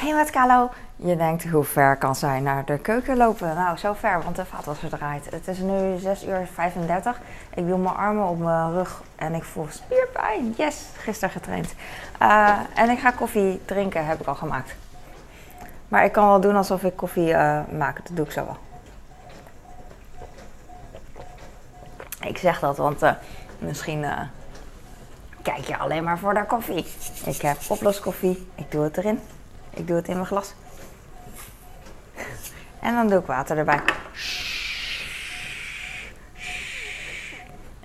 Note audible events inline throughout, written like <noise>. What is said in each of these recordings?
Hey met Kalo. Je denkt hoe ver kan zij naar de keuken lopen? Nou, zo ver, want de vaatwasser draait. Het is nu 6 uur 35. Ik doe mijn armen op mijn rug en ik voel spierpijn. Yes, gisteren getraind. Uh, en ik ga koffie drinken, heb ik al gemaakt. Maar ik kan wel doen alsof ik koffie uh, maak. Dat doe ik zo wel. Ik zeg dat, want uh, misschien kijk je alleen maar voor de koffie. Ik heb oploskoffie. Ik doe het erin. Ik doe het in mijn glas. En dan doe ik water erbij.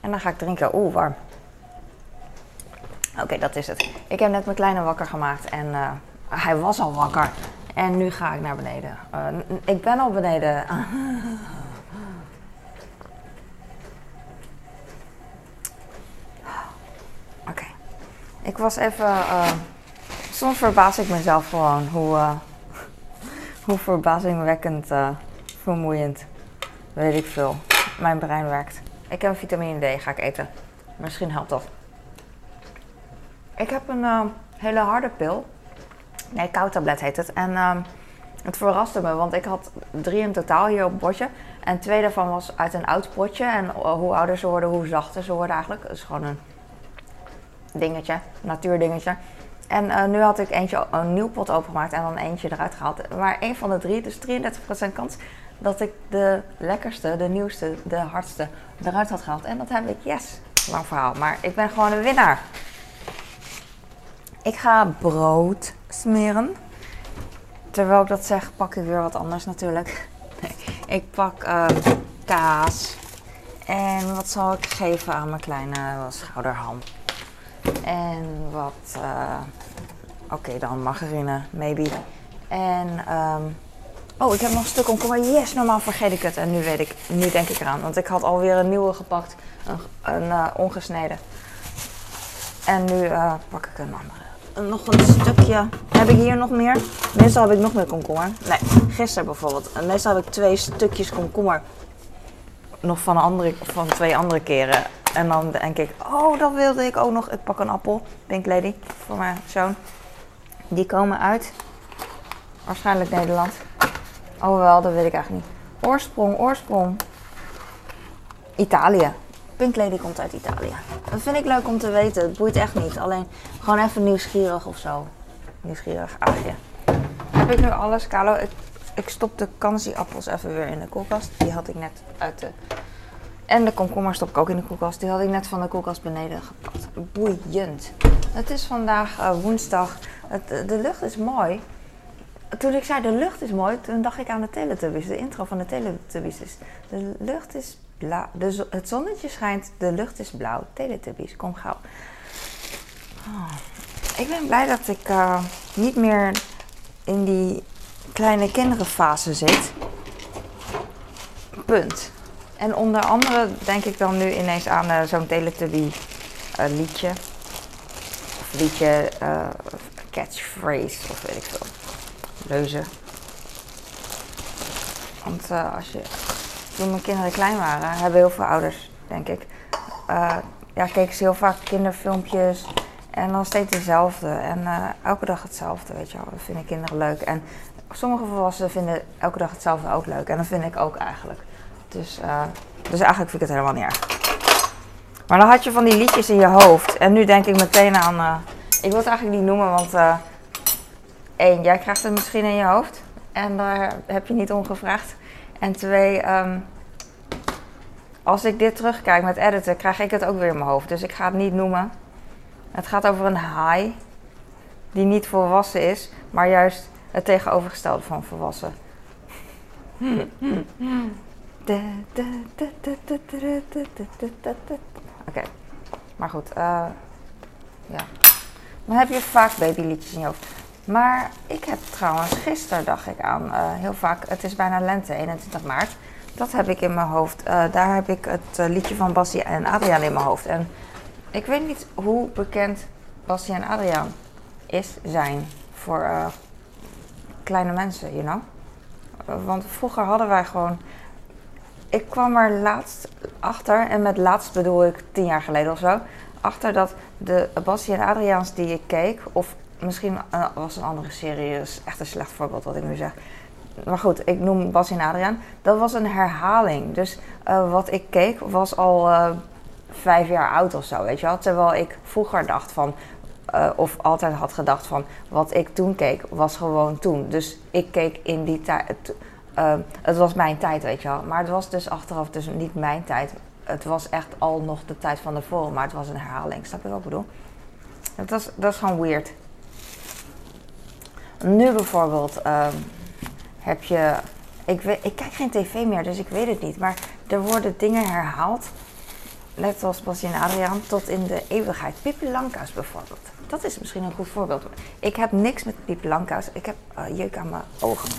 En dan ga ik drinken. Oeh, warm. Oké, dat is het. Ik heb net mijn kleine wakker gemaakt en uh, hij was al wakker. En nu ga ik naar beneden. Uh, ik ben al beneden. Oké. Ik was even. Uh, soms verbaas ik mezelf gewoon hoe, <laughs> hoe verbazingwekkend vermoeiend, weet ik veel, mijn brein werkt. Ik heb vitamine D, ga ik eten. Misschien helpt dat. Ik heb een uh, hele harde pil. Nee, koudtablet heet het. En uh, het verraste me, want ik had drie in totaal hier op het bordje. En twee daarvan was uit een oud potje. En uh, hoe ouder ze worden, hoe zachter ze worden eigenlijk. Het is gewoon een dingetje, natuurdingetje. En uh, nu had ik eentje, een nieuw pot opengemaakt en dan eentje eruit gehaald. Maar één van de drie, dus 33% kans dat ik de lekkerste, de nieuwste, de hardste eruit had gehaald. En dat heb ik, yes, lang verhaal. Maar ik ben gewoon een winnaar. Ik ga brood smeren. Terwijl ik dat zeg, pak ik weer wat anders natuurlijk. <laughs> ik pak uh, kaas. En wat zal ik geven aan mijn kleine schouderham? En wat, uh, oké dan margarine, maybe. En, um, oh ik heb nog een stuk komkommer. Yes, normaal vergeet ik het. En nu weet ik, nu denk ik eraan. Want ik had alweer een nieuwe gepakt. Een, een uh, ongesneden. En nu uh, pak ik een andere nog een stukje. Heb ik hier nog meer? Meestal heb ik nog meer komkommer. Nee, gisteren bijvoorbeeld. Meestal heb ik twee stukjes komkommer. Nog van, andere, van twee andere keren. En dan denk ik, oh, dat wilde ik ook nog. Ik pak een appel, Pink Lady, voor mijn zoon. Die komen uit, waarschijnlijk Nederland. Oh wel, dat weet ik eigenlijk niet. Oorsprong, oorsprong. Italië. Pink Lady komt uit Italië. Dat vind ik leuk om te weten. Het boeit echt niet. Alleen gewoon even nieuwsgierig of zo. Nieuwsgierig aagje. Heb ik nu alles, Carlo? Ik, ik stop de kansi-appels even weer in de koelkast. Die had ik net uit de... En de komkommer stop ik ook in de koelkast. Die had ik net van de koelkast beneden gepakt. Boeiend. Het is vandaag uh, woensdag. Het, de lucht is mooi. Toen ik zei de lucht is mooi, toen dacht ik aan de Teletubbies. De intro van de Teletubbies is... De lucht is blauw. Het zonnetje schijnt, de lucht is blauw. Teletubbies, kom gauw. Oh, ik ben blij dat ik uh, niet meer in die kleine kinderenfase zit. Punt. En onder andere denk ik dan nu ineens aan uh, zo'n Teletubby uh, liedje. Of liedje, catchphrase of weet ik veel. Leuzen. Want als je toen mijn kinderen klein waren, hebben heel veel ouders, denk ik, uh, ja, keken ze heel vaak kinderfilmpjes en dan steeds dezelfde. En uh, elke dag hetzelfde, weet je wel. Dat vinden kinderen leuk. En sommige volwassenen vinden elke dag hetzelfde ook leuk. En dat vind ik ook eigenlijk. Dus, uh, dus eigenlijk vind ik het helemaal niet erg. Maar dan had je van die liedjes in je hoofd. En nu denk ik meteen aan... ik wil het eigenlijk niet noemen, want... één, jij krijgt het misschien in je hoofd. En daar heb je niet om gevraagd. En twee, um, als ik dit terugkijk met editen, krijg ik het ook weer in mijn hoofd. Dus ik ga het niet noemen. Het gaat over een haai die niet volwassen is, maar juist het tegenovergestelde van volwassen. Oké, maar goed, uh, ja. Dan heb je vaak babyliedjes in je hoofd. Maar ik heb trouwens, gisteren dacht ik aan, uh, heel vaak, het is bijna lente, 21 maart. Dat heb ik in mijn hoofd. Uh, daar heb ik het uh, liedje van Bassie en Adriaan in mijn hoofd. En ik weet niet hoe bekend Bassie en Adriaan is, zijn voor kleine mensen, you know. want vroeger hadden wij gewoon... Ik kwam er laatst achter, en met laatst bedoel ik tien jaar geleden of zo... achter dat de Bassie en Adriaans die ik keek, of misschien uh, was een andere serie, is echt een slecht voorbeeld wat ik nu zeg. Maar goed, ik noem Bas en Adriaan. Dat was een herhaling. Dus uh, wat ik keek was al uh, vijf jaar oud of zo, weet je wel. Terwijl ik vroeger dacht van, of altijd had gedacht van, wat ik toen keek was gewoon toen. Dus ik keek in die tijd, het was mijn tijd, weet je wel. Maar het was dus achteraf dus niet mijn tijd. Het was echt al nog de tijd van voor, maar het was een herhaling. Snap je wat ik bedoel? Dat, was, dat is gewoon weird. Nu bijvoorbeeld uh, heb je. Ik, ik kijk geen tv meer, dus ik weet het niet. Maar er worden dingen herhaald. Net als Basje en Adriaan, tot in de eeuwigheid. Pippi Langkous bijvoorbeeld. Dat is misschien een goed voorbeeld. Ik heb niks met Pippi Langkous. Ik heb uh, jeuk aan mijn ogen.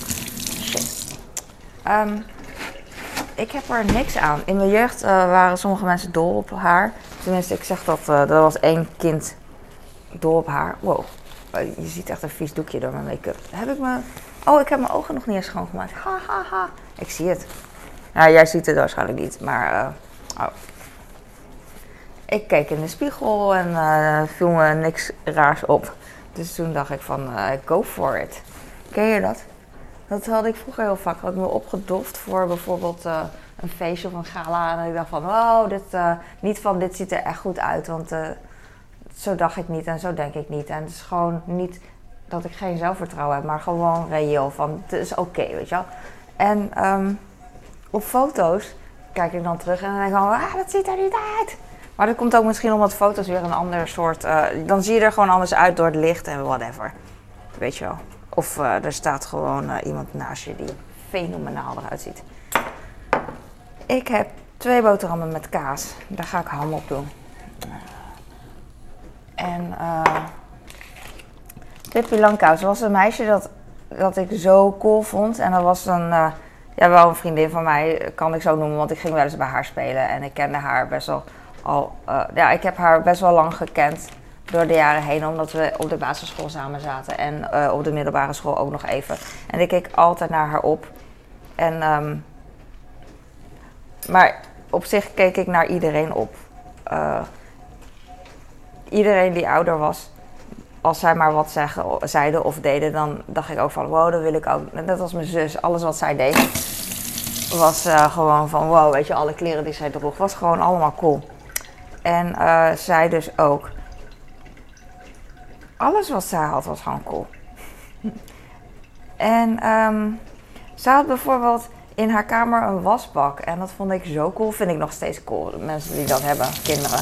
Um, ik heb er niks aan. In mijn jeugd uh, waren sommige mensen dol op haar. Tenminste, ik zeg dat uh, er was één kind dol op haar. Wow, je ziet echt een vies doekje door mijn make-up. Heb ik me... Oh, ik heb mijn ogen nog niet eens schoongemaakt. Ha, ha, ha. Ik zie het. Nou, jij ziet het waarschijnlijk niet, maar... Oh. Ik keek in de spiegel en viel me niks raars op. Dus toen dacht ik van, go for it. Ken je dat? Dat had ik vroeger heel vaak. Had me opgedoft voor bijvoorbeeld uh, een feestje of een gala. En ik dacht van, wow, dit, niet van dit ziet er echt goed uit. Want zo dacht ik niet en zo denk ik niet. En het is gewoon niet dat ik geen zelfvertrouwen heb, maar gewoon reëel van het is oké, weet je wel. En um, op foto's kijk ik dan terug en dan denk ik van, ah, dat ziet er niet uit. Maar dat komt ook misschien omdat foto's weer een ander soort, dan zie je er gewoon anders uit door het licht en whatever. Weet je wel. Of uh, er staat gewoon uh, iemand naast je die fenomenaal eruit ziet. Ik heb twee boterhammen met kaas. Daar ga ik ham op doen. En uh, Pippi Langkous was een meisje dat, dat ik zo cool vond. En dat was een, ja, wel een vriendin van mij, kan ik zo noemen, want ik ging wel eens bij haar spelen. En ik kende haar best wel al, ja, ik heb haar best wel lang gekend door de jaren heen, omdat we op de basisschool samen zaten. En uh, op de middelbare school ook nog even. En ik keek altijd naar haar op. En, um, maar op zich keek ik naar iedereen op. Uh, iedereen die ouder was, als zij maar wat zeggen, zeiden of deden, dan dacht ik ook van wow, dat wil ik ook. Net als mijn zus, alles wat zij deed, was uh, gewoon van wow, weet je, alle kleren die zij droeg, was gewoon allemaal cool. En zij dus ook. Alles wat zij had was gewoon cool. en um, zij had bijvoorbeeld in haar kamer een wasbak. En dat vond ik zo cool. Vind ik nog steeds cool. Mensen die dat hebben, kinderen.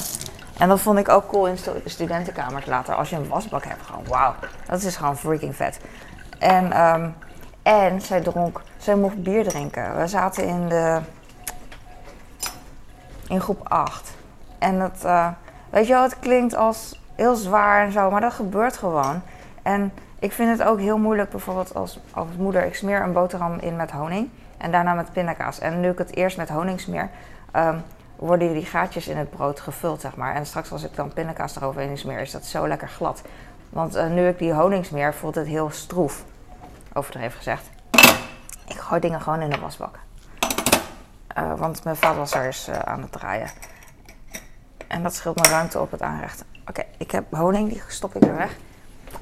En dat vond ik ook cool in de studentenkamers later. Als je een wasbak hebt, gewoon wauw. Dat is gewoon freaking vet. En, um, en zij dronk, zij mocht bier drinken. We zaten in de, in groep 8. En dat, uh, weet je wel, het klinkt als heel zwaar en zo, maar dat gebeurt gewoon. En ik vind het ook heel moeilijk, bijvoorbeeld als, als moeder, ik smeer een boterham in met honing. En daarna met pindakaas. En nu ik het eerst met honing smeer, um, worden die gaatjes in het brood gevuld, zeg maar. En straks als ik dan pindakaas eroverheen smeer, is dat zo lekker glad. Want uh, nu ik die honing smeer, voelt het heel stroef. Overdreven gezegd. Ik gooi dingen gewoon in de wasbak. Uh, want mijn vaatwasser is uh, aan het draaien. En dat scheelt me ruimte op het aanrecht. Oké, ik heb honing, die stop ik er weg.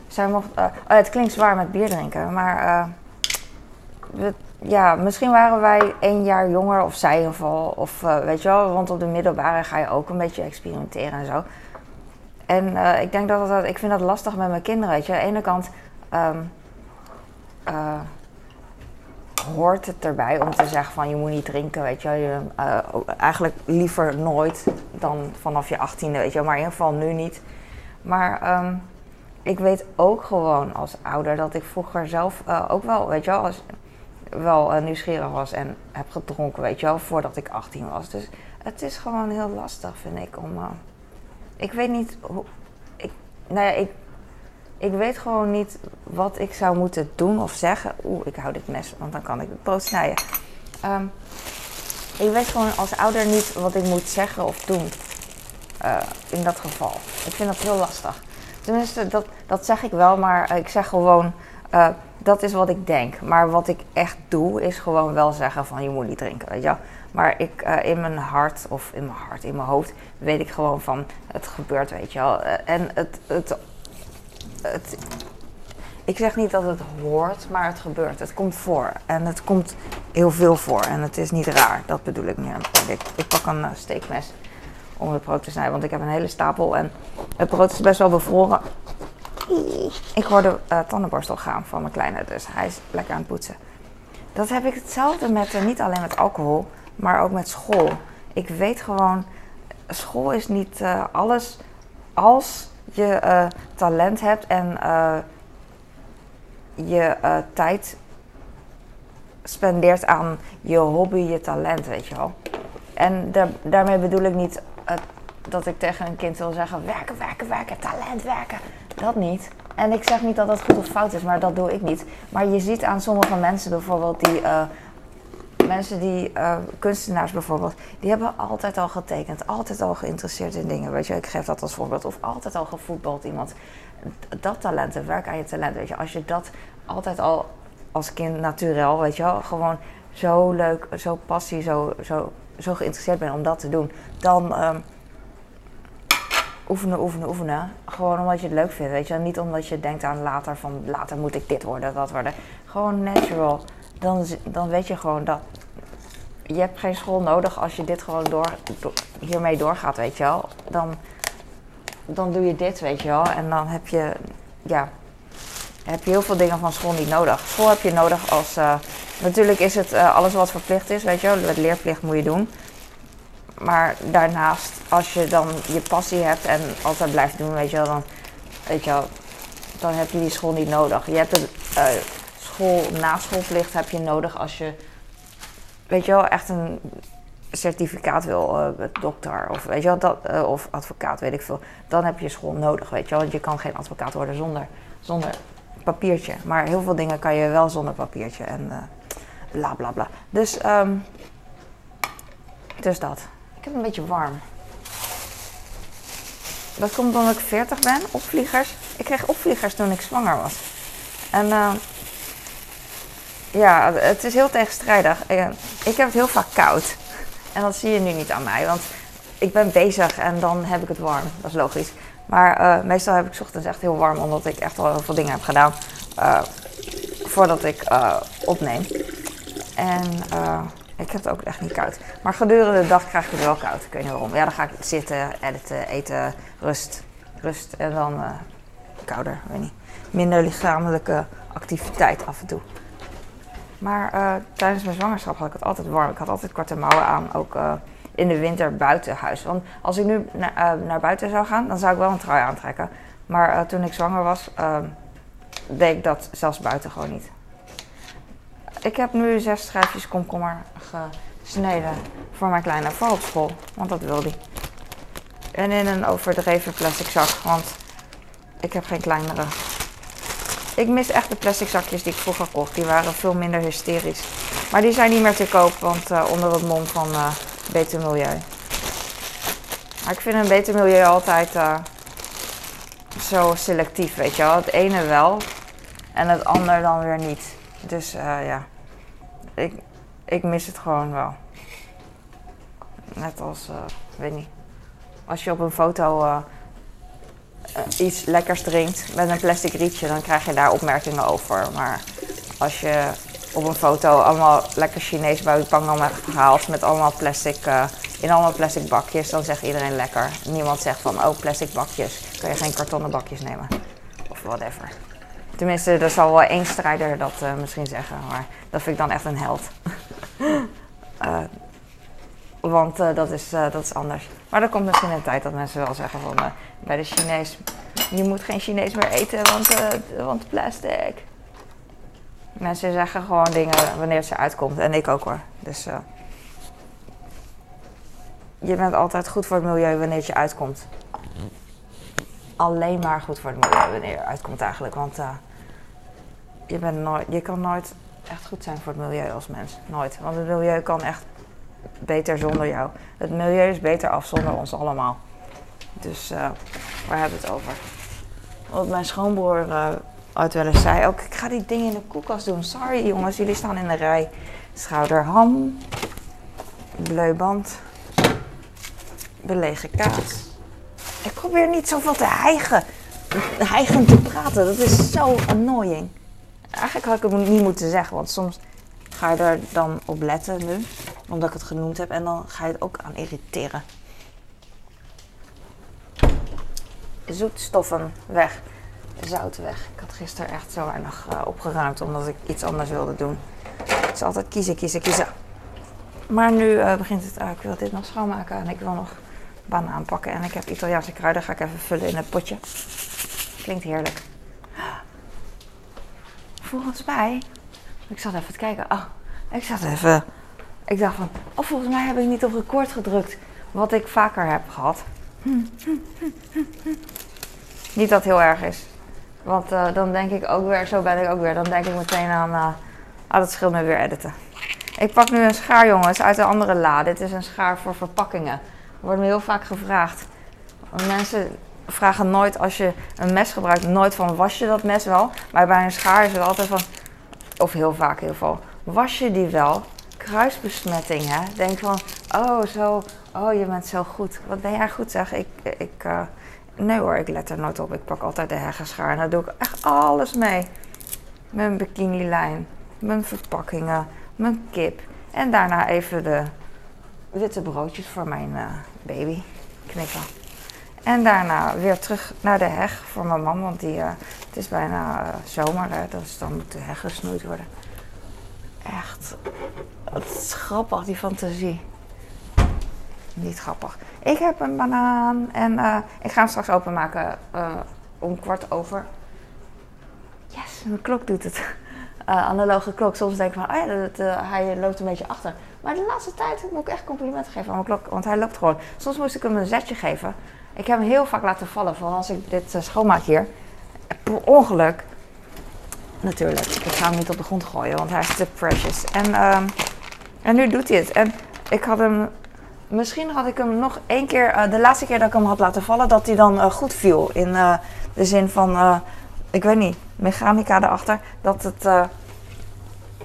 Zij mocht, oh, het klinkt zwaar met bier drinken, maar we, ja, misschien waren wij één jaar jonger, of zij in geval. Of uh, weet je wel, want op de middelbare ga je ook een beetje experimenteren en zo. En ik denk dat, dat ik vind dat lastig met mijn kinderen, weet je. Aan de ene kant uh, hoort het erbij om te zeggen van je moet niet drinken, weet je. je eigenlijk liever nooit dan vanaf je achttiende, weet je. Maar in ieder geval nu niet. Maar um, ik weet ook gewoon als ouder dat ik vroeger zelf ook wel, weet je wel, als, wel uh, nieuwsgierig was en heb gedronken, weet je wel, voordat ik 18 was. Dus het is gewoon heel lastig, vind ik, om... Uh, ik weet niet hoe... Ik, nou ja, ik, ik weet gewoon niet wat ik zou moeten doen of zeggen. Oeh, ik hou dit mes, want dan kan ik het brood snijden. Um, ik weet gewoon als ouder niet wat ik moet zeggen of doen. Uh, in dat geval. Ik vind dat heel lastig. Tenminste, dat, dat zeg ik wel, maar ik zeg gewoon... Uh, dat is wat ik denk. Maar wat ik echt doe, is gewoon wel zeggen van je moet niet drinken, weet je Maar ik, in mijn hart, of in mijn hart, in mijn hoofd, weet ik gewoon van het gebeurt, weet je wel. En het, het, het, ik zeg niet dat het hoort, maar het gebeurt. Het komt voor. En het komt heel veel voor. En het is niet raar. Dat bedoel ik meer. Ik, pak een uh, steekmes om het brood te snijden. Want ik heb een hele stapel. En het brood is best wel bevroren. Ik hoorde uh, tandenborstel gaan van mijn kleine. Dus hij is lekker aan het poetsen. Dat heb ik hetzelfde met, uh, niet alleen met alcohol, maar ook met school. Ik weet gewoon, school is niet alles. Als je talent hebt en je tijd spendeert aan je hobby, je talent, weet je wel. En daar, daarmee bedoel ik niet dat ik tegen een kind wil zeggen: werken, werken, werken, talent, werken. Dat niet. En ik zeg niet dat dat goed of fout is, maar dat doe ik niet. Maar je ziet aan sommige mensen bijvoorbeeld die. Uh, mensen die, uh, kunstenaars bijvoorbeeld, die hebben altijd al getekend, altijd al geïnteresseerd in dingen. Weet je, ik geef dat als voorbeeld. Of altijd al gevoetbald iemand. Dat talent, werk aan je talent, weet je. Als je dat altijd al als kind natuurlijk, weet je gewoon zo leuk, zo passie, zo, zo, zo geïnteresseerd bent om dat te doen, dan. Um, oefenen, oefenen, oefenen. Gewoon omdat je het leuk vindt, weet je. Niet omdat je denkt aan later van later moet ik dit worden, dat worden. Gewoon natural. Dan, dan weet je gewoon dat je hebt geen school nodig als je dit gewoon door, hiermee doorgaat, weet je wel. Dan, dan doe je dit, weet je wel. En dan heb je, ja, heb je heel veel dingen van school niet nodig. School heb je nodig als, uh, natuurlijk is het uh, alles wat verplicht is, weet je wel. Met leerplicht moet je doen. Maar daarnaast, als je dan je passie hebt en altijd blijft doen, weet je wel, dan, weet je wel, dan heb je die school niet nodig. Je hebt de uh, school, naschoolplicht heb je nodig als je, weet je wel, echt een certificaat wil, uh, dokter of weet je wel, dat, uh, of advocaat, weet ik veel. Dan heb je school nodig, weet je wel. Want je kan geen advocaat worden zonder, zonder papiertje. Maar heel veel dingen kan je wel zonder papiertje en uh, bla bla bla. Dus, um, dus dat. Ik heb een beetje warm. Dat komt omdat ik 40 ben, opvliegers. Ik kreeg opvliegers toen ik zwanger was. En uh, ja, het is heel tegenstrijdig. Ik heb het heel vaak koud. En dat zie je nu niet aan mij, want ik ben bezig en dan heb ik het warm. Dat is logisch. Maar uh, meestal heb ik ochtends echt heel warm, omdat ik echt al heel veel dingen heb gedaan uh, voordat ik opneem. En ik heb het ook echt niet koud. Maar gedurende de dag krijg ik het wel koud. Ik weet niet waarom. Ja, dan ga ik zitten, editen, eten, rust. Rust en dan kouder, weet niet. Minder lichamelijke activiteit af en toe. Maar uh, tijdens mijn zwangerschap had ik het altijd warm. Ik had altijd korte mouwen aan, ook uh, in de winter buiten huis. Want als ik nu na, naar buiten zou gaan, dan zou ik wel een trui aantrekken. Maar toen ik zwanger was, deed ik dat zelfs buiten gewoon niet. Ik heb nu zes schijfjes komkommer gesneden voor mijn kleine voor op school, want dat wil hij. En in een overdreven plastic zak, want ik heb geen kleinere. Ik mis echt de plastic zakjes die ik vroeger kocht. Die waren veel minder hysterisch. Maar die zijn niet meer te koop, want uh, onder het mom van uh, beter milieu. Maar ik vind een beter milieu altijd uh, zo selectief, weet je wel. Het ene wel en het ander dan weer niet. Dus ja ik, ik mis het gewoon wel. Net als, weet niet, als je op een foto iets lekkers drinkt met een plastic rietje, dan krijg je daar opmerkingen over. Maar als je op een foto allemaal lekker Chinees buikpangam hebt gehaald met allemaal plastic, uh, in allemaal plastic bakjes, dan zegt iedereen lekker. Niemand zegt van, oh plastic bakjes, kun je geen kartonnen bakjes nemen. Of whatever. Tenminste, er zal wel één strijder dat uh, misschien zeggen, maar dat vind ik dan echt een held. <laughs> want dat, is, dat is anders. Maar er komt misschien een tijd dat mensen wel zeggen van bij de Chinees, je moet geen Chinees meer eten, want, want plastic. Mensen zeggen gewoon dingen wanneer ze uitkomt. En ik ook hoor. Dus je bent altijd goed voor het milieu wanneer het je uitkomt alleen maar goed voor het milieu wanneer je uitkomt eigenlijk. Want je, bent nooit, je kan nooit echt goed zijn voor het milieu als mens. Nooit. Want het milieu kan echt beter zonder jou. Het milieu is beter af zonder ons allemaal. Dus uh, waar hebben we het over? Wat mijn schoonbroer uh, wel eens zei ook, ik ga die dingen in de koelkast doen. Sorry jongens, jullie staan in de rij. Schouderham, bleuband, belegen kaas. Ik probeer niet zoveel te hijgen. hijgend te praten. Dat is zo annoying. Eigenlijk had ik het niet moeten zeggen, want soms ga je er dan op letten nu, omdat ik het genoemd heb, en dan ga je het ook aan irriteren. Zoetstoffen weg, zout weg. Ik had gisteren echt zo weinig uh, opgeruimd, omdat ik iets anders wilde doen. Het is altijd kiezen, kiezen, kiezen. Maar nu uh, begint het, uh, ik wil dit nog schoonmaken en ik wil nog banaan pakken. En ik heb Italiaanse kruiden, ga ik even vullen in het potje. Klinkt heerlijk. Volgens mij, ik zat even kijken. Oh, ik zat even, ik dacht van, oh volgens mij heb ik niet op record gedrukt. Wat ik vaker heb gehad. Niet dat heel erg is. Want uh, dan denk ik ook weer, zo ben ik ook weer. Dan denk ik meteen aan, uh, ah, dat weer editen. Ik pak nu een schaar, jongens, uit een andere la. Dit is een schaar voor verpakkingen. Er wordt me heel vaak gevraagd. Mensen vragen nooit als je een mes gebruikt, nooit van was je dat mes wel? Maar bij een schaar is het altijd van, of heel vaak in ieder geval, was je die wel? Kruisbesmetting, hè? Denk van, oh zo, oh je bent zo goed. Wat ben jij goed zeg? Ik, ik, uh, nee hoor, ik let er nooit op. Ik pak altijd de heggenschaar en daar doe ik echt alles mee. Mijn bikinilijn, mijn verpakkingen, mijn kip. En daarna even de witte broodjes voor mijn uh, baby knippen. En daarna weer terug naar de heg voor mijn man, want die, uh, het is bijna zomer, hè, dus dan moet de heg gesnoeid worden. Echt, het is grappig, die fantasie. Niet grappig. Ik heb een banaan en uh, ik ga hem straks openmaken om kwart over. Yes, mijn klok doet het. <laughs> analoge klok. Soms denk ik van, oh ja, hij loopt een beetje achter. Maar de laatste tijd moet ik echt complimenten geven aan mijn klok, want hij loopt gewoon. Soms moest ik hem een zetje geven. Ik heb hem heel vaak laten vallen, vooral als ik dit schoonmaak hier. Ongeluk. Natuurlijk, ik ga hem niet op de grond gooien, want hij is te precious. En, uh, en nu doet hij het. En ik had hem. Misschien had ik hem nog één keer. Uh, de laatste keer dat ik hem had laten vallen, dat hij dan uh, goed viel. In de zin van. ik weet niet, mechanica erachter. Dat het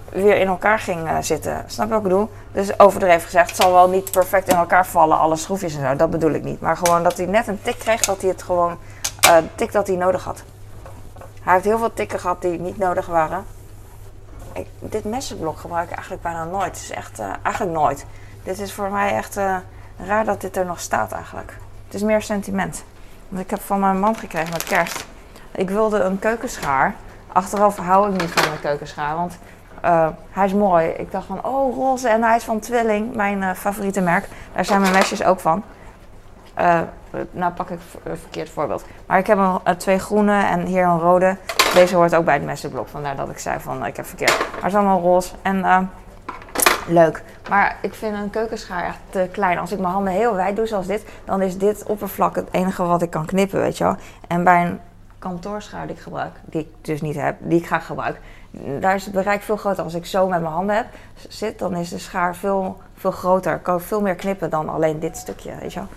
weer in elkaar ging zitten. Snap je wat ik bedoel? Dus overdreven gezegd, het zal wel niet perfect in elkaar vallen, alle schroefjes en zo. Dat bedoel ik niet. Maar gewoon dat hij net een tik kreeg, dat hij het gewoon, tik dat hij nodig had. Hij heeft heel veel tikken gehad die niet nodig waren. Dit messenblok gebruik ik eigenlijk bijna nooit. Het is echt, uh, eigenlijk nooit. Dit is voor mij echt raar dat dit er nog staat eigenlijk. Het is meer sentiment. Want ik heb van mijn man gekregen met kerst. Ik wilde een keukenschaar. Achteraf hou ik niet van een keukenschaar, want uh, hij is mooi. Ik dacht van, oh, roze. En hij is van Twilling, mijn favoriete merk. Daar zijn mijn mesjes ook van. Uh, nou pak ik een verkeerd voorbeeld. Maar ik heb een, twee groene en hier een rode. Deze hoort ook bij het messenblok. Vandaar dat ik zei van, ik heb verkeerd. Maar het is allemaal roze. En leuk. Maar ik vind een keukenschaar echt te klein. Als ik mijn handen heel wijd doe, zoals dit, dan is dit oppervlak het enige wat ik kan knippen, weet je wel. En bij een kantoorschaar die ik gebruik, die ik dus niet heb, die ik ga gebruiken, daar is het bereik veel groter. Als ik zo met mijn handen heb, zit, dan is de schaar veel, veel groter. Ik kan veel meer knippen dan alleen dit stukje, weet je wel.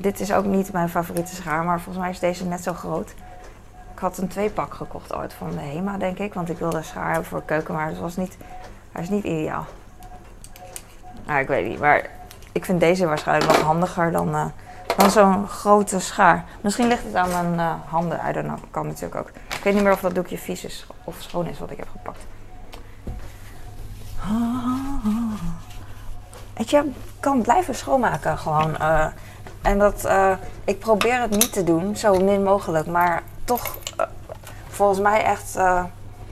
Dit is ook niet mijn favoriete schaar, maar volgens mij is deze net zo groot. Ik had een tweepak gekocht ooit van de HEMA, denk ik. Want ik wilde een schaar hebben voor keuken, maar het was niet, hij is niet ideaal. Nou, ik weet niet, maar ik vind deze waarschijnlijk nog handiger dan... Uh, dan zo'n grote schaar. Misschien ligt het aan mijn uh, handen. I don't know. Kan natuurlijk ook. Ik weet niet meer of dat doekje vies is of schoon is wat ik heb gepakt. Weet je, kan blijven schoonmaken gewoon. Uh, en dat, uh, ik probeer het niet te doen, zo min mogelijk. Maar toch, volgens mij echt,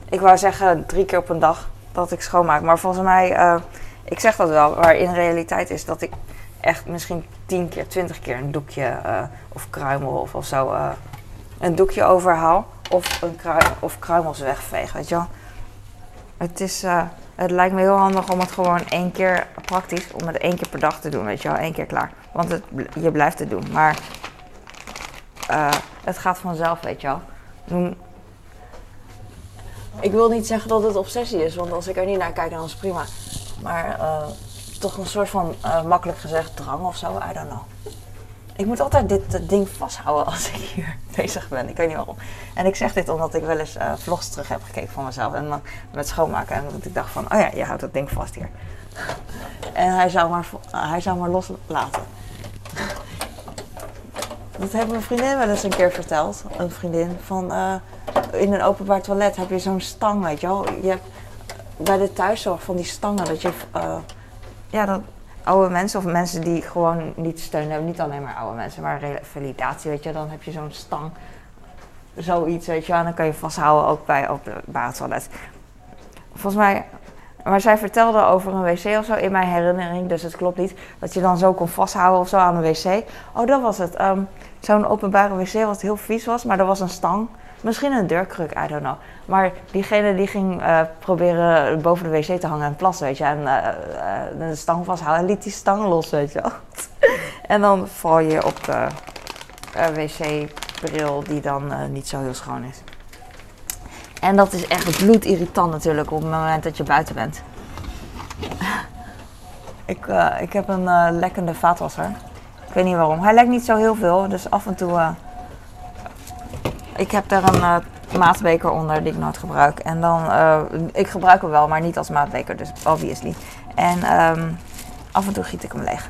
ik wou zeggen drie keer op een dag dat ik schoonmaak. Maar volgens mij, ik zeg dat wel. Maar in realiteit is dat ik echt misschien tien keer, twintig keer een doekje of kruimel of, of zo een doekje overhaal. Of, een of kruimels wegveeg, weet je wel. Het, is, het lijkt me heel handig om het gewoon één keer praktisch, om het één keer per dag te doen, weet je wel. één keer klaar. Want het, je blijft het doen. Maar het gaat vanzelf, weet je wel. Ik wil niet zeggen dat het obsessie is, want als ik er niet naar kijk, dan is het prima. Maar toch een soort van, uh, makkelijk gezegd, drang of zo. I don't know. Ik moet altijd dit uh, ding vasthouden als ik hier <laughs> bezig ben. Ik weet niet waarom. En ik zeg dit omdat ik wel eens uh, vlogs terug heb gekeken van mezelf. En dan met schoonmaken. En dat ik dacht van, oh ja, je houdt dat ding vast hier. <laughs> en hij zou maar, hij zou maar loslaten. <laughs> Dat heeft mijn vriendin wel eens een keer verteld. Een vriendin. Van eh, in een openbaar toilet heb je zo'n stang, weet je wel. Je hebt bij de thuiszorg van die stangen dat je. eh, ja, dat oude mensen of mensen die gewoon niet steun hebben. Niet alleen maar oude mensen, maar revalidatie, weet je. Dan heb je zo'n stang. Zoiets, weet je. En dan kan je vasthouden ook bij openbaar toilet. Volgens mij maar zij vertelde over een wc of zo in mijn herinnering, dus het klopt niet. Dat je dan zo kon vasthouden of zo aan een wc. Oh, dat was het. Ehm, Zo'n openbare wc wat heel vies was, maar er was een stang. Misschien een deurkruk, I don't know. Maar diegene die ging eh, proberen boven de wc te hangen en plassen, weet je. En eh, de stang vasthouden en liet die stang los, weet je <laughs> en dan val je op de wc-bril die dan niet zo heel schoon is. En dat is echt bloedirritant natuurlijk op het moment dat je buiten bent. <laughs> ik, ik heb een lekkende vaatwasser. Ik weet niet waarom. Hij lekt niet zo heel veel, dus af en toe... ik heb daar een eh, maatbeker onder die ik nooit gebruik. En dan... eh, ik gebruik hem wel, maar niet als maatbeker, dus obviously. En ehm, af en toe giet ik hem leeg.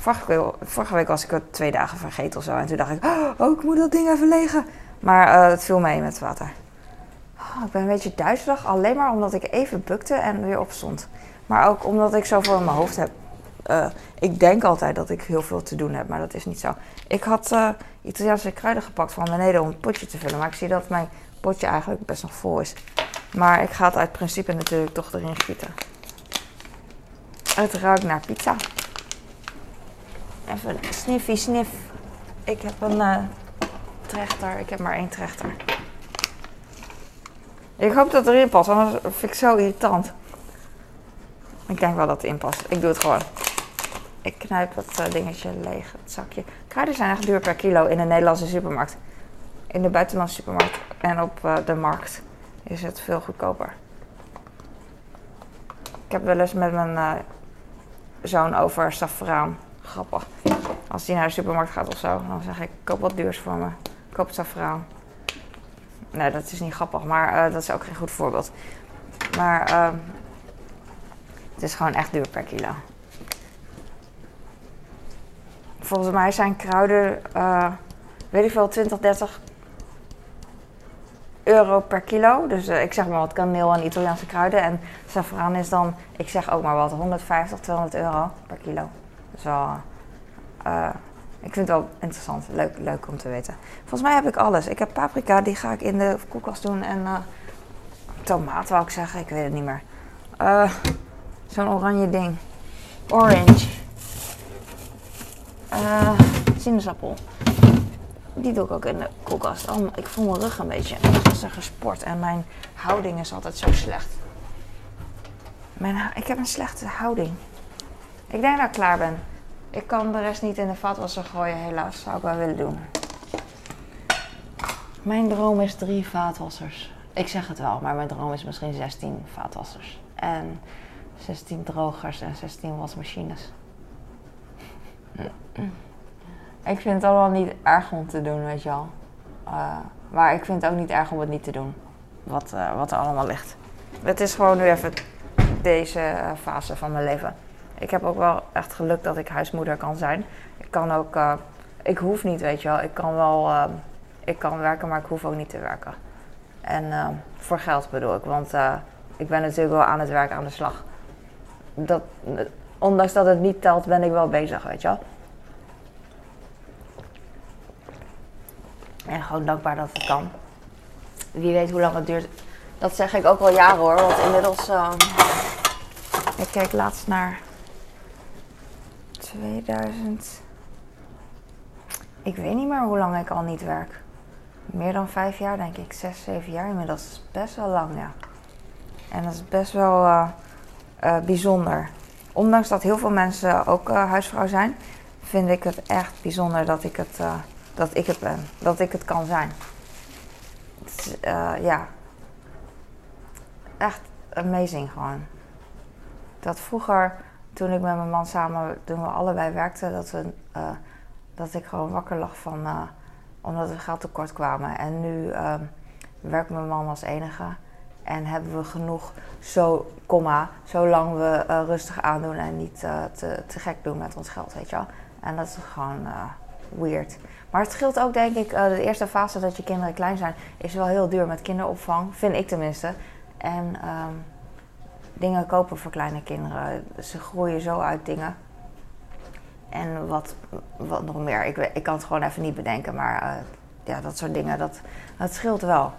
Vorige week, vorige week was ik het twee dagen vergeten of zo. En toen dacht ik, oh, ik moet dat ding even legen. Maar eh, het viel mee met water. Oh, ik ben een beetje duizelig, alleen maar omdat ik even bukte en weer opstond. Maar ook omdat ik zoveel in mijn hoofd heb. Eh, ik denk altijd dat ik heel veel te doen heb, maar dat is niet zo. Ik had eh, Italiaanse kruiden gepakt van beneden om het potje te vullen. Maar ik zie dat mijn potje eigenlijk best nog vol is. Maar ik ga het uit principe natuurlijk toch erin gieten. Het ruikt naar pizza. Even sniffy sniff. Ik heb een eh, trechter. Ik heb maar één trechter. Ik hoop dat het erin past, anders vind ik zo irritant. Ik denk wel dat het erin past. Ik doe het gewoon. Ik knijp het eh, dingetje leeg, het zakje. Kruiden zijn echt duur per kilo in de Nederlandse supermarkt. In de buitenlandse supermarkt en op eh, de markt is het veel goedkoper. Ik heb wel eens met mijn eh, zoon over saffraan. Grappig. Als hij naar de supermarkt gaat of zo, dan zeg ik: koop wat duurs voor me. Koop saffraan. Nee, dat is niet grappig, maar dat is ook geen goed voorbeeld. Maar ehm, het is gewoon echt duur per kilo. Volgens mij zijn kruiden, eh, weet ik veel, 20, 30 euro per kilo. Dus eh, ik zeg maar wat kaneel en Italiaanse kruiden. En saffraan is dan, ik zeg ook maar wat, 150, 200 euro per kilo. Dus wel, eh, ik vind het wel interessant, leuk, leuk om te weten. Volgens mij heb ik alles. Ik heb paprika, die ga ik in de koelkast doen. En tomaat wou ik zeggen, ik weet het niet meer. Zo'n oranje ding. Orange. Eh, sinaasappel. Die doe ik ook in de koelkast. Oh, ik voel mijn rug een beetje. Ik was er gesport en mijn houding is altijd zo slecht. Mijn, ik heb een slechte houding. Ik denk dat ik klaar ben. Ik kan de rest niet in de vaatwasser gooien, helaas. Zou ik wel willen doen. Mijn droom is drie vaatwassers. Ik zeg het wel, maar mijn droom is misschien 16 vaatwassers. En 16 drogers en 16 wasmachines. Ik vind het allemaal niet erg om te doen, weet je wel. Eh, maar ik vind het ook niet erg om het niet te doen. Wat, eh, wat er allemaal ligt. Het is gewoon nu even deze eh, fase van mijn leven. Ik heb ook wel echt geluk dat ik huismoeder kan zijn. Ik kan ook, ik hoef niet, weet je wel. Ik kan wel, ik kan werken, maar ik hoef ook niet te werken. En voor geld bedoel ik, want ik ben natuurlijk wel aan het werk, aan de slag. Dat, ondanks dat het niet telt, ben ik wel bezig, weet je wel. En gewoon dankbaar dat het kan. Wie weet hoe lang het duurt. Dat zeg ik ook al jaren hoor, want inmiddels... ehm, ik keek laatst naar 2000. Ik weet niet meer hoe lang ik al niet werk. Meer dan vijf jaar, denk ik. Zes, zeven jaar inmiddels. Dat is best wel lang, ja. En dat is best wel eh, eh, bijzonder. Ondanks dat heel veel mensen ook eh, huisvrouw zijn, vind ik het echt bijzonder dat ik het, dat ik het ben. Dat ik het kan zijn. Is, eh, ja. Echt amazing gewoon. Dat vroeger, toen ik met mijn man samen, toen we allebei werkten, dat, we, eh, dat ik gewoon wakker lag van, eh, omdat we geld tekort kwamen. En nu ehm, werkt mijn man als enige. En hebben we genoeg, zo, komma, zolang we rustig aandoen en niet te, te gek doen met ons geld, weet je wel. En dat is gewoon weird. Maar het scheelt ook, denk ik, de eerste fase dat je kinderen klein zijn, is wel heel duur met kinderopvang. Vind ik tenminste. En ehm, dingen kopen voor kleine kinderen. Ze groeien zo uit dingen. En wat, wat nog meer. Ik, ik kan het gewoon even niet bedenken. Maar uh, ja, dat soort dingen, dat, dat scheelt wel.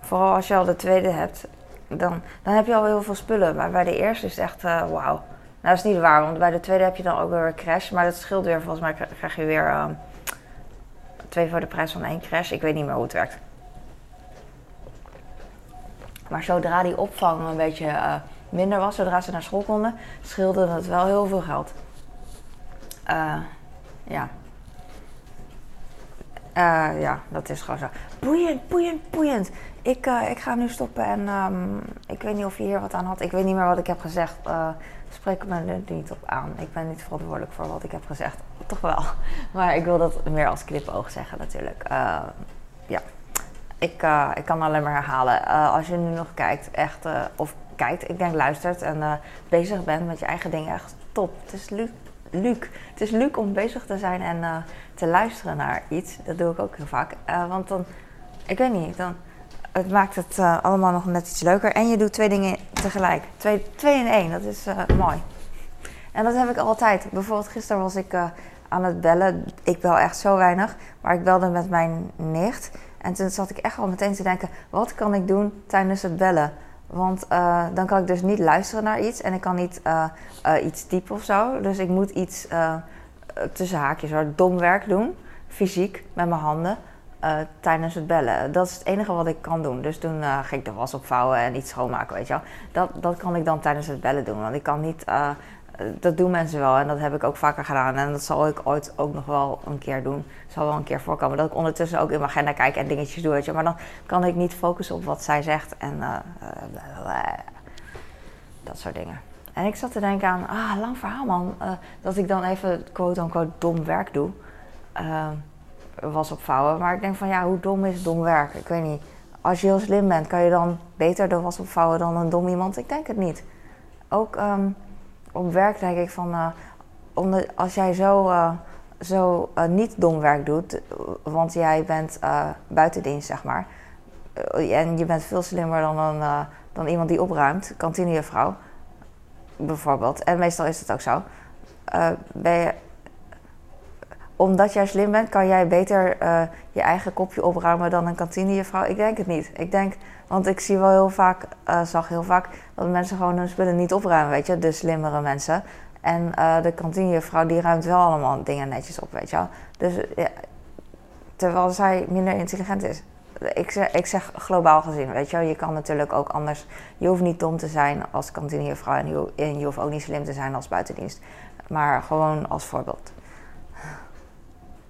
Vooral als je al de tweede hebt, dan, dan heb je al heel veel spullen. Maar bij de eerste is het echt uh, wauw. Nou, dat is niet waar, want bij de tweede heb je dan ook weer een crash. Maar dat scheelt weer. Volgens mij krijg je weer uh, twee voor de prijs van één crash. Ik weet niet meer hoe het werkt. Maar zodra die opvang een beetje uh, minder was, zodra ze naar school konden, scheelde dat wel heel veel geld. Uh, ja. Uh, ja, dat is gewoon zo. Boeiend, boeiend, boeiend. Ik, ik ga nu stoppen en um, ik weet niet of je hier wat aan had. Ik weet niet meer wat ik heb gezegd. Spreek me er niet op aan. Ik ben niet verantwoordelijk voor wat ik heb gezegd. Toch wel. Maar ik wil dat meer als knipoog zeggen natuurlijk. ja. Ik, ik kan alleen maar herhalen. als je nu nog kijkt, echt, of kijkt, ik denk luistert en bezig bent met je eigen dingen, echt top. Het is leuk. Het is leuk om bezig te zijn en uh, te luisteren naar iets. Dat doe ik ook heel vaak. Uh, want dan, ik weet niet, dan, het maakt het uh, allemaal nog net iets leuker. En je doet twee dingen tegelijk. Twee, twee in één, dat is mooi. En dat heb ik altijd. Bijvoorbeeld gisteren was ik aan het bellen. Ik bel echt zo weinig. Maar ik belde met mijn nicht. En toen zat ik echt al meteen te denken: wat kan ik doen tijdens het bellen? Want uh, dan kan ik dus niet luisteren naar iets en ik kan niet uh, uh, iets typen of zo. Dus ik moet iets tussen haakjes, hoor, dom werk doen, fysiek, met mijn handen, tijdens het bellen. Dat is het enige wat ik kan doen. Dus toen ging ik de was opvouwen en iets schoonmaken, weet je wel. Dat, dat kan ik dan tijdens het bellen doen. Want ik kan niet dat doen mensen wel en dat heb ik ook vaker gedaan. En dat zal ik ooit ook nog wel een keer doen. Zal wel een keer voorkomen dat ik ondertussen ook in mijn agenda kijk en dingetjes doe. Maar dan kan ik niet focussen op wat zij zegt en uh, uh, dat soort dingen. En ik zat te denken aan, ah, lang verhaal man. Dat ik dan even quote-unquote dom werk doe. was opvouwen. Maar ik denk van, ja, hoe dom is dom werk? Ik weet niet. Als je heel slim bent, kan je dan beter de was opvouwen dan een dom iemand? Ik denk het niet. Ook... Um, op werk denk ik van, omdat als jij zo, uh, zo uh, niet dom werk doet, want jij bent buitendienst, zeg maar, en je bent veel slimmer dan, dan iemand die opruimt, kantinejuffrouw bijvoorbeeld, en meestal is het ook zo, ben omdat jij slim bent, kan jij beter je eigen kopje opruimen dan een kantinejuffrouw? Ik denk het niet. Ik denk want ik zie wel heel vaak, uh, zag heel vaak, dat mensen gewoon hun spullen niet opruimen, weet je, de slimmere mensen. En uh, de kantinejuffrouw die ruimt wel allemaal dingen netjes op, weet je wel. Dus ja, terwijl zij minder intelligent is. Ik zeg, ik zeg globaal gezien, weet je. Je kan natuurlijk ook anders. Je hoeft niet dom te zijn als kantinejuffrouw en je, en je hoeft ook niet slim te zijn als buitendienst. Maar gewoon als voorbeeld.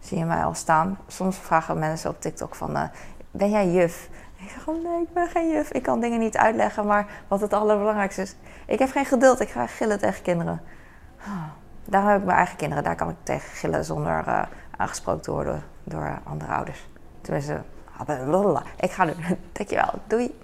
Zie je mij al staan? Soms vragen mensen op TikTok van, uh, ben jij juf? Ik zeg gewoon, nee, ik ben geen juf. Ik kan dingen niet uitleggen, maar wat het allerbelangrijkste is... Ik heb geen geduld, ik ga gillen tegen kinderen. Daar heb ik mijn eigen kinderen. Daar kan ik tegen gillen zonder uh, aangesproken te worden door andere ouders. Tenminste, ik ga nu. <laughs> Dankjewel. Doei.